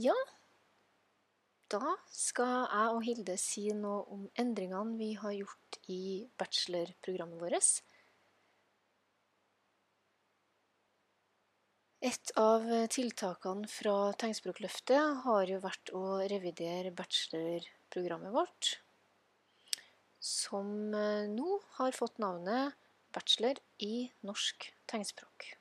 Ja, da skal jeg og Hilde si noe om endringene vi har gjort i bachelorprogrammet vårt. Et av tiltakene fra Tegnspråkløftet har jo vært å revidere bachelorprogrammet vårt, som eh, nå har fått navnet Bachelor i norsk tegnspråk.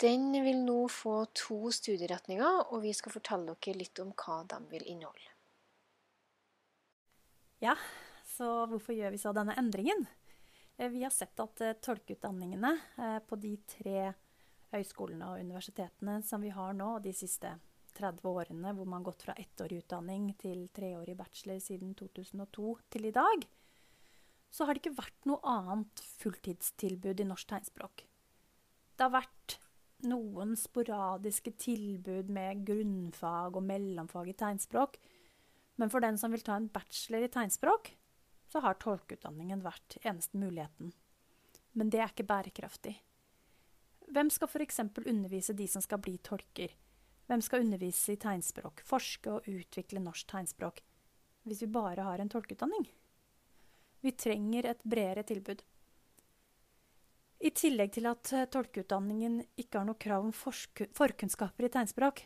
Den vil nå få to studieretninger, og vi skal fortelle dere litt om hva de vil inneholde. Ja, så hvorfor gjør vi så denne endringen? Eh, vi har sett at eh, tolkeutdanningene eh, på de tre høyskolene og universitetene som vi har nå, de siste 30 årene hvor man har gått fra ettårig utdanning til treårig bachelor siden 2002 til i dag, så har det ikke vært noe annet fulltidstilbud i norsk tegnspråk. Det har vært noen sporadiske tilbud med grunnfag og mellomfag i tegnspråk. Men for den som vil ta en bachelor i tegnspråk, så har tolkeutdanningen vært eneste muligheten. Men det er ikke bærekraftig. Hvem skal f.eks. undervise de som skal bli tolker? Hvem skal undervise i tegnspråk, forske og utvikle norsk tegnspråk, hvis vi bare har en tolkeutdanning? Vi trenger et bredere tilbud. I tillegg til at eh, tolkeutdanningen ikke har noe krav om forkunnskaper i tegnspråk,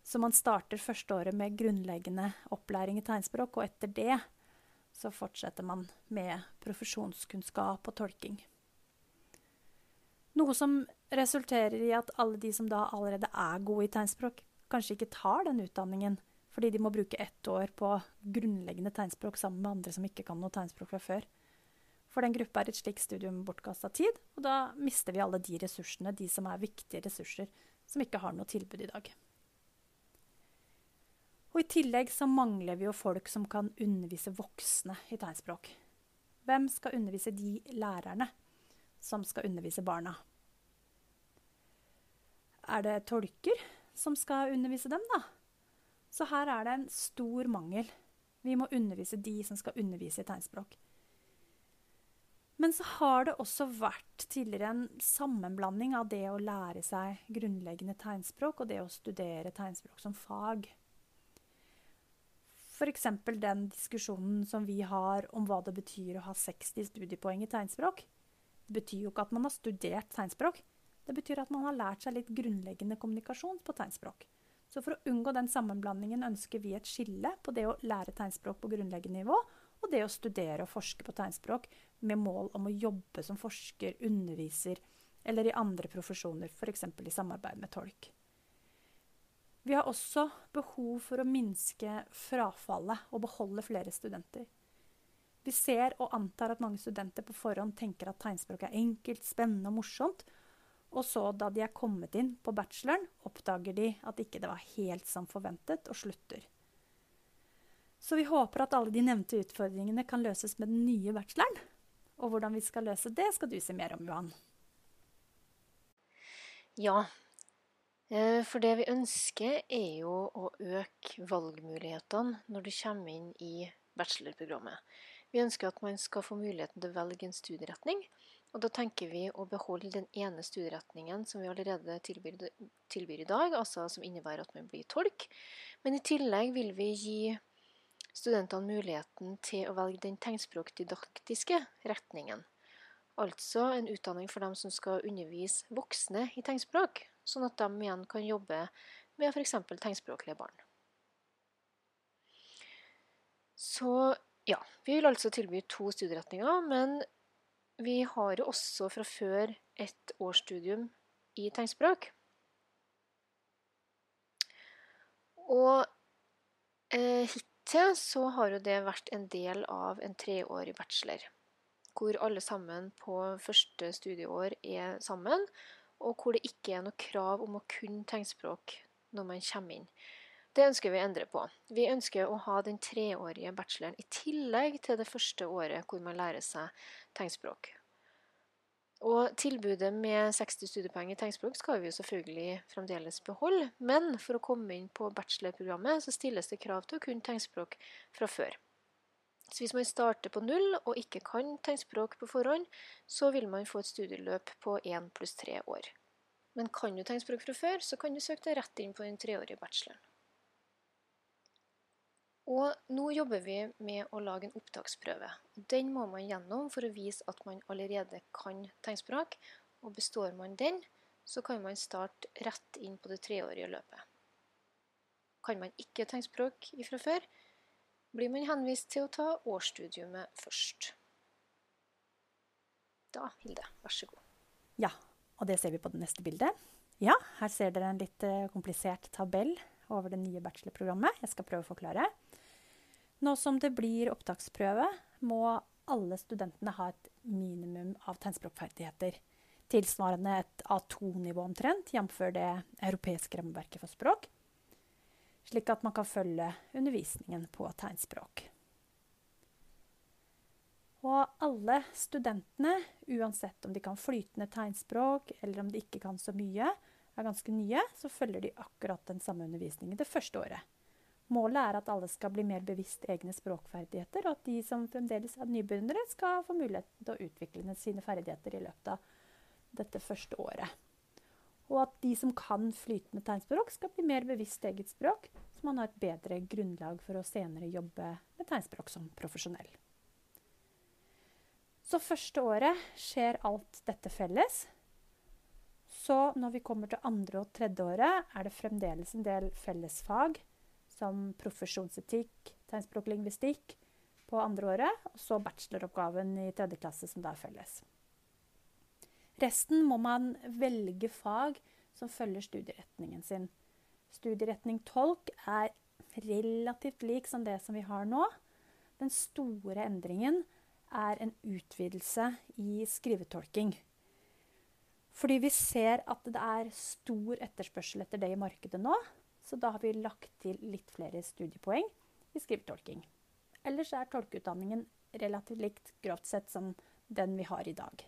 så man starter første året med grunnleggende opplæring i tegnspråk, og etter det så fortsetter man med profesjonskunnskap og tolking. Noe som resulterer i at alle de som da allerede er gode i tegnspråk, kanskje ikke tar den utdanningen fordi de må bruke ett år på grunnleggende tegnspråk sammen med andre som ikke kan noe tegnspråk fra før. For den gruppa er et slikt studium bortkasta tid, og da mister vi alle de ressursene, de som er viktige ressurser, som ikke har noe tilbud i dag. Og I tillegg så mangler vi jo folk som kan undervise voksne i tegnspråk. Hvem skal undervise de lærerne som skal undervise barna? Er det tolker som skal undervise dem, da? Så her er det en stor mangel. Vi må undervise de som skal undervise i tegnspråk. Men så har det også vært tidligere en sammenblanding av det å lære seg grunnleggende tegnspråk og det å studere tegnspråk som fag. F.eks. den diskusjonen som vi har om hva det betyr å ha 60 studiepoeng i tegnspråk. Det betyr jo ikke at man har studert tegnspråk. Det betyr at man har lært seg litt grunnleggende kommunikasjon på tegnspråk. Så for å unngå den sammenblandingen ønsker vi et skille på det å lære tegnspråk på grunnleggende nivå og det å studere og forske på tegnspråk med mål om å jobbe som forsker, underviser eller i andre profesjoner, f.eks. i samarbeid med tolk. Vi har også behov for å minske frafallet og beholde flere studenter. Vi ser og antar at mange studenter på forhånd tenker at tegnspråk er enkelt, spennende og morsomt, og så, da de er kommet inn på bacheloren, oppdager de at ikke det var helt som forventet, og slutter. Så vi håper at alle de nevnte utfordringene kan løses med den nye bacheloren. Og hvordan vi skal løse det, skal du si mer om, Johan. Ja, eh, for det vi ønsker, er jo å øke valgmulighetene når du kommer inn i bachelorprogrammet. Vi ønsker at man skal få muligheten til å velge en studieretning. Og da tenker vi å beholde den ene studieretningen som vi allerede tilbyr, tilbyr i dag, altså som innebærer at man blir tolk. Men i tillegg vil vi gi studentene muligheten til å velge den tegnspråkdidaktiske retningen. Altså en utdanning for dem som skal undervise voksne i tegnspråk, sånn at de igjen kan jobbe med f.eks. tegnspråklige barn. Så ja, vi vil altså tilby to studieretninger, men vi har jo også fra før et årsstudium i tegnspråk. Og eh, til så har jo det vært en del av en treårig bachelor. Hvor alle sammen på første studieår er sammen, og hvor det ikke er noe krav om å kunne tegnspråk når man kommer inn. Det ønsker vi å endre på. Vi ønsker å ha den treårige bacheloren i tillegg til det første året hvor man lærer seg tegnspråk. Og tilbudet med 60 studiepoeng i tegnspråk skal vi jo selvfølgelig fremdeles beholde, men for å komme inn på bachelorprogrammet så stilles det krav til å kunne tegnspråk fra før. Så hvis man starter på null og ikke kan tegnspråk på forhånd, så vil man få et studieløp på én pluss tre år. Men kan du tegnspråk fra før, så kan du søke deg rett inn på den treårige bacheloren. Og nå jobber vi med å lage en opptaksprøve. Den må man gjennom for å vise at man allerede kan tegnspråk. Og består man den, så kan man starte rett inn på det treårige løpet. Kan man ikke tegnspråk ifra før, blir man henvist til å ta årsstudiumet først. Da, Hilde, vær så god. Ja, og det ser vi på det neste bildet. Ja, her ser dere en litt eh, komplisert tabell over det nye bachelorprogrammet. Jeg skal prøve å forklare. Nå som det blir opptaksprøve, må alle studentene ha et minimum av tegnspråkferdigheter. Tilsvarende et A2-nivå omtrent, jf. det europeiske rammeverket for språk. Slik at man kan følge undervisningen på tegnspråk. Og alle studentene, uansett om de kan flytende tegnspråk eller om de ikke kan så mye, er ganske nye, så følger de akkurat den samme undervisningen det første året. Målet er at alle skal bli mer bevisst egne språkferdigheter, og at de som fremdeles er nybegynnere, skal få muligheten til å utvikle sine ferdigheter i løpet av dette første året. Og at de som kan flytende tegnspråk, skal bli mer bevisst eget språk, så man har et bedre grunnlag for å senere jobbe med tegnspråk som profesjonell. Så første året skjer alt dette felles. Så når vi kommer til andre og tredje året, er det fremdeles en del fellesfag som profesjonsetikk, tegnspråk og lingvistikk på andre året, og så bacheloroppgaven i tredje klasse som da er felles. Resten må man velge fag som følger studieretningen sin. Studieretning tolk er relativt lik som det som vi har nå. Den store endringen er en utvidelse i skrivetolking. Fordi vi ser at det er stor etterspørsel etter det i markedet nå. Så da har vi lagt til litt flere studiepoeng i skrivetolking. Ellers er tolkeutdanningen relativt likt grovt sett som den vi har i dag.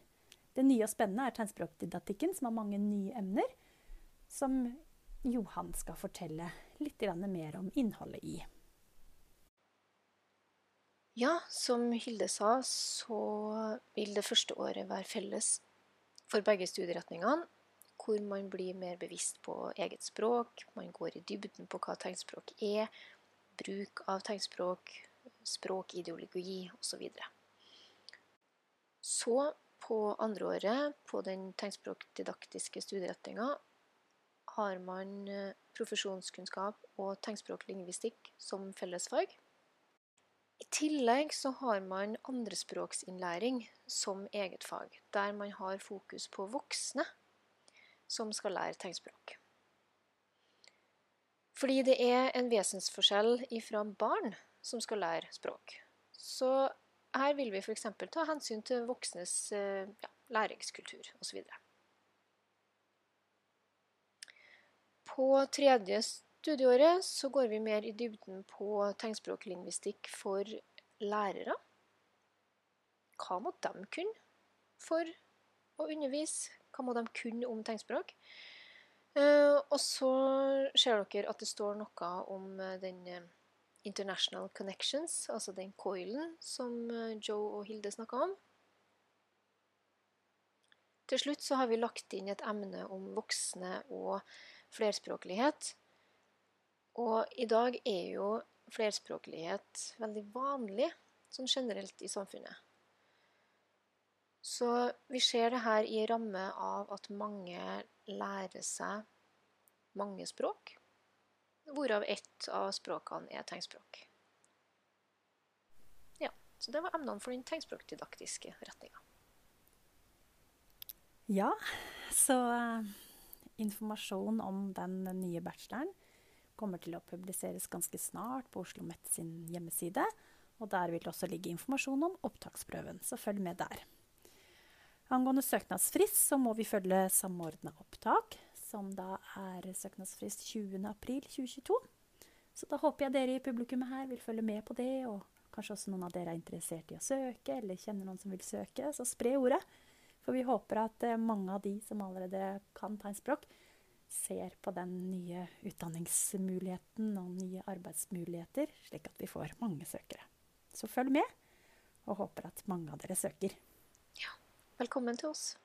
Det nye og spennende er tegnspråkdidaktikken, som har mange nye emner, som Johan skal fortelle litt mer om innholdet i. Ja, som Hilde sa, så vil det første året være felles for begge studieretningene. Hvor man blir mer bevisst på eget språk, man går i dybden på hva tegnspråk er, bruk av tegnspråk, språkideologi osv. Så, så på andre året på den tegnspråkdidaktiske studieretninga har man eh, profesjonskunnskap og tegnspråklingvistikk som fellesfag. I tillegg så har man andrespråksinnlæring som eget fag, der man har fokus på voksne som skal lære tegnspråk. Fordi det er en vesensforskjell ifra barn som skal lære språk. Så her vil vi f.eks. ta hensyn til voksnes ja, læringskultur osv. På tredje studieåret så går vi mer i dybden på tegnspråklingvistikk for lærere. Hva må de kunne for å undervise? Hva må de kunne om tegnspråk? Uh, og så ser dere at det står noe om uh, den uh, International Connections, altså den coilen som Joe og Hilde snakka om. Til slutt så har vi lagt inn et emne om voksne og flerspråklighet. Og i dag er jo flerspråklighet veldig vanlig sånn generelt i samfunnet. Så vi ser det her i ramme av at mange lærer seg mange språk, hvorav ett av språkene er tegnspråk. Ja, så det var emnene for den tegnspråkdidaktiske retninga. Ja, så uh, informasjon om den nye bacheloren kommer til å publiseres ganske snart på Oslo Met sin hjemmeside. Og der vil det også ligge informasjon om opptaksprøven, så følg med der. Angående søknadsfrist så må vi følge samordna opptak, som da er søknadsfrist 20.4.2022. Så da håper jeg dere i publikummet her vil følge med på det, og kanskje også noen av dere er interessert i å søke, eller kjenner noen som vil søke, så spre ordet. For vi håper at eh, mange av de som allerede kan tegnspråk, ser på den nye utdanningsmuligheten og nye arbeidsmuligheter, slik at vi får mange søkere. Så følg med, og håper at mange av dere søker. Ja. Velkommen til oss.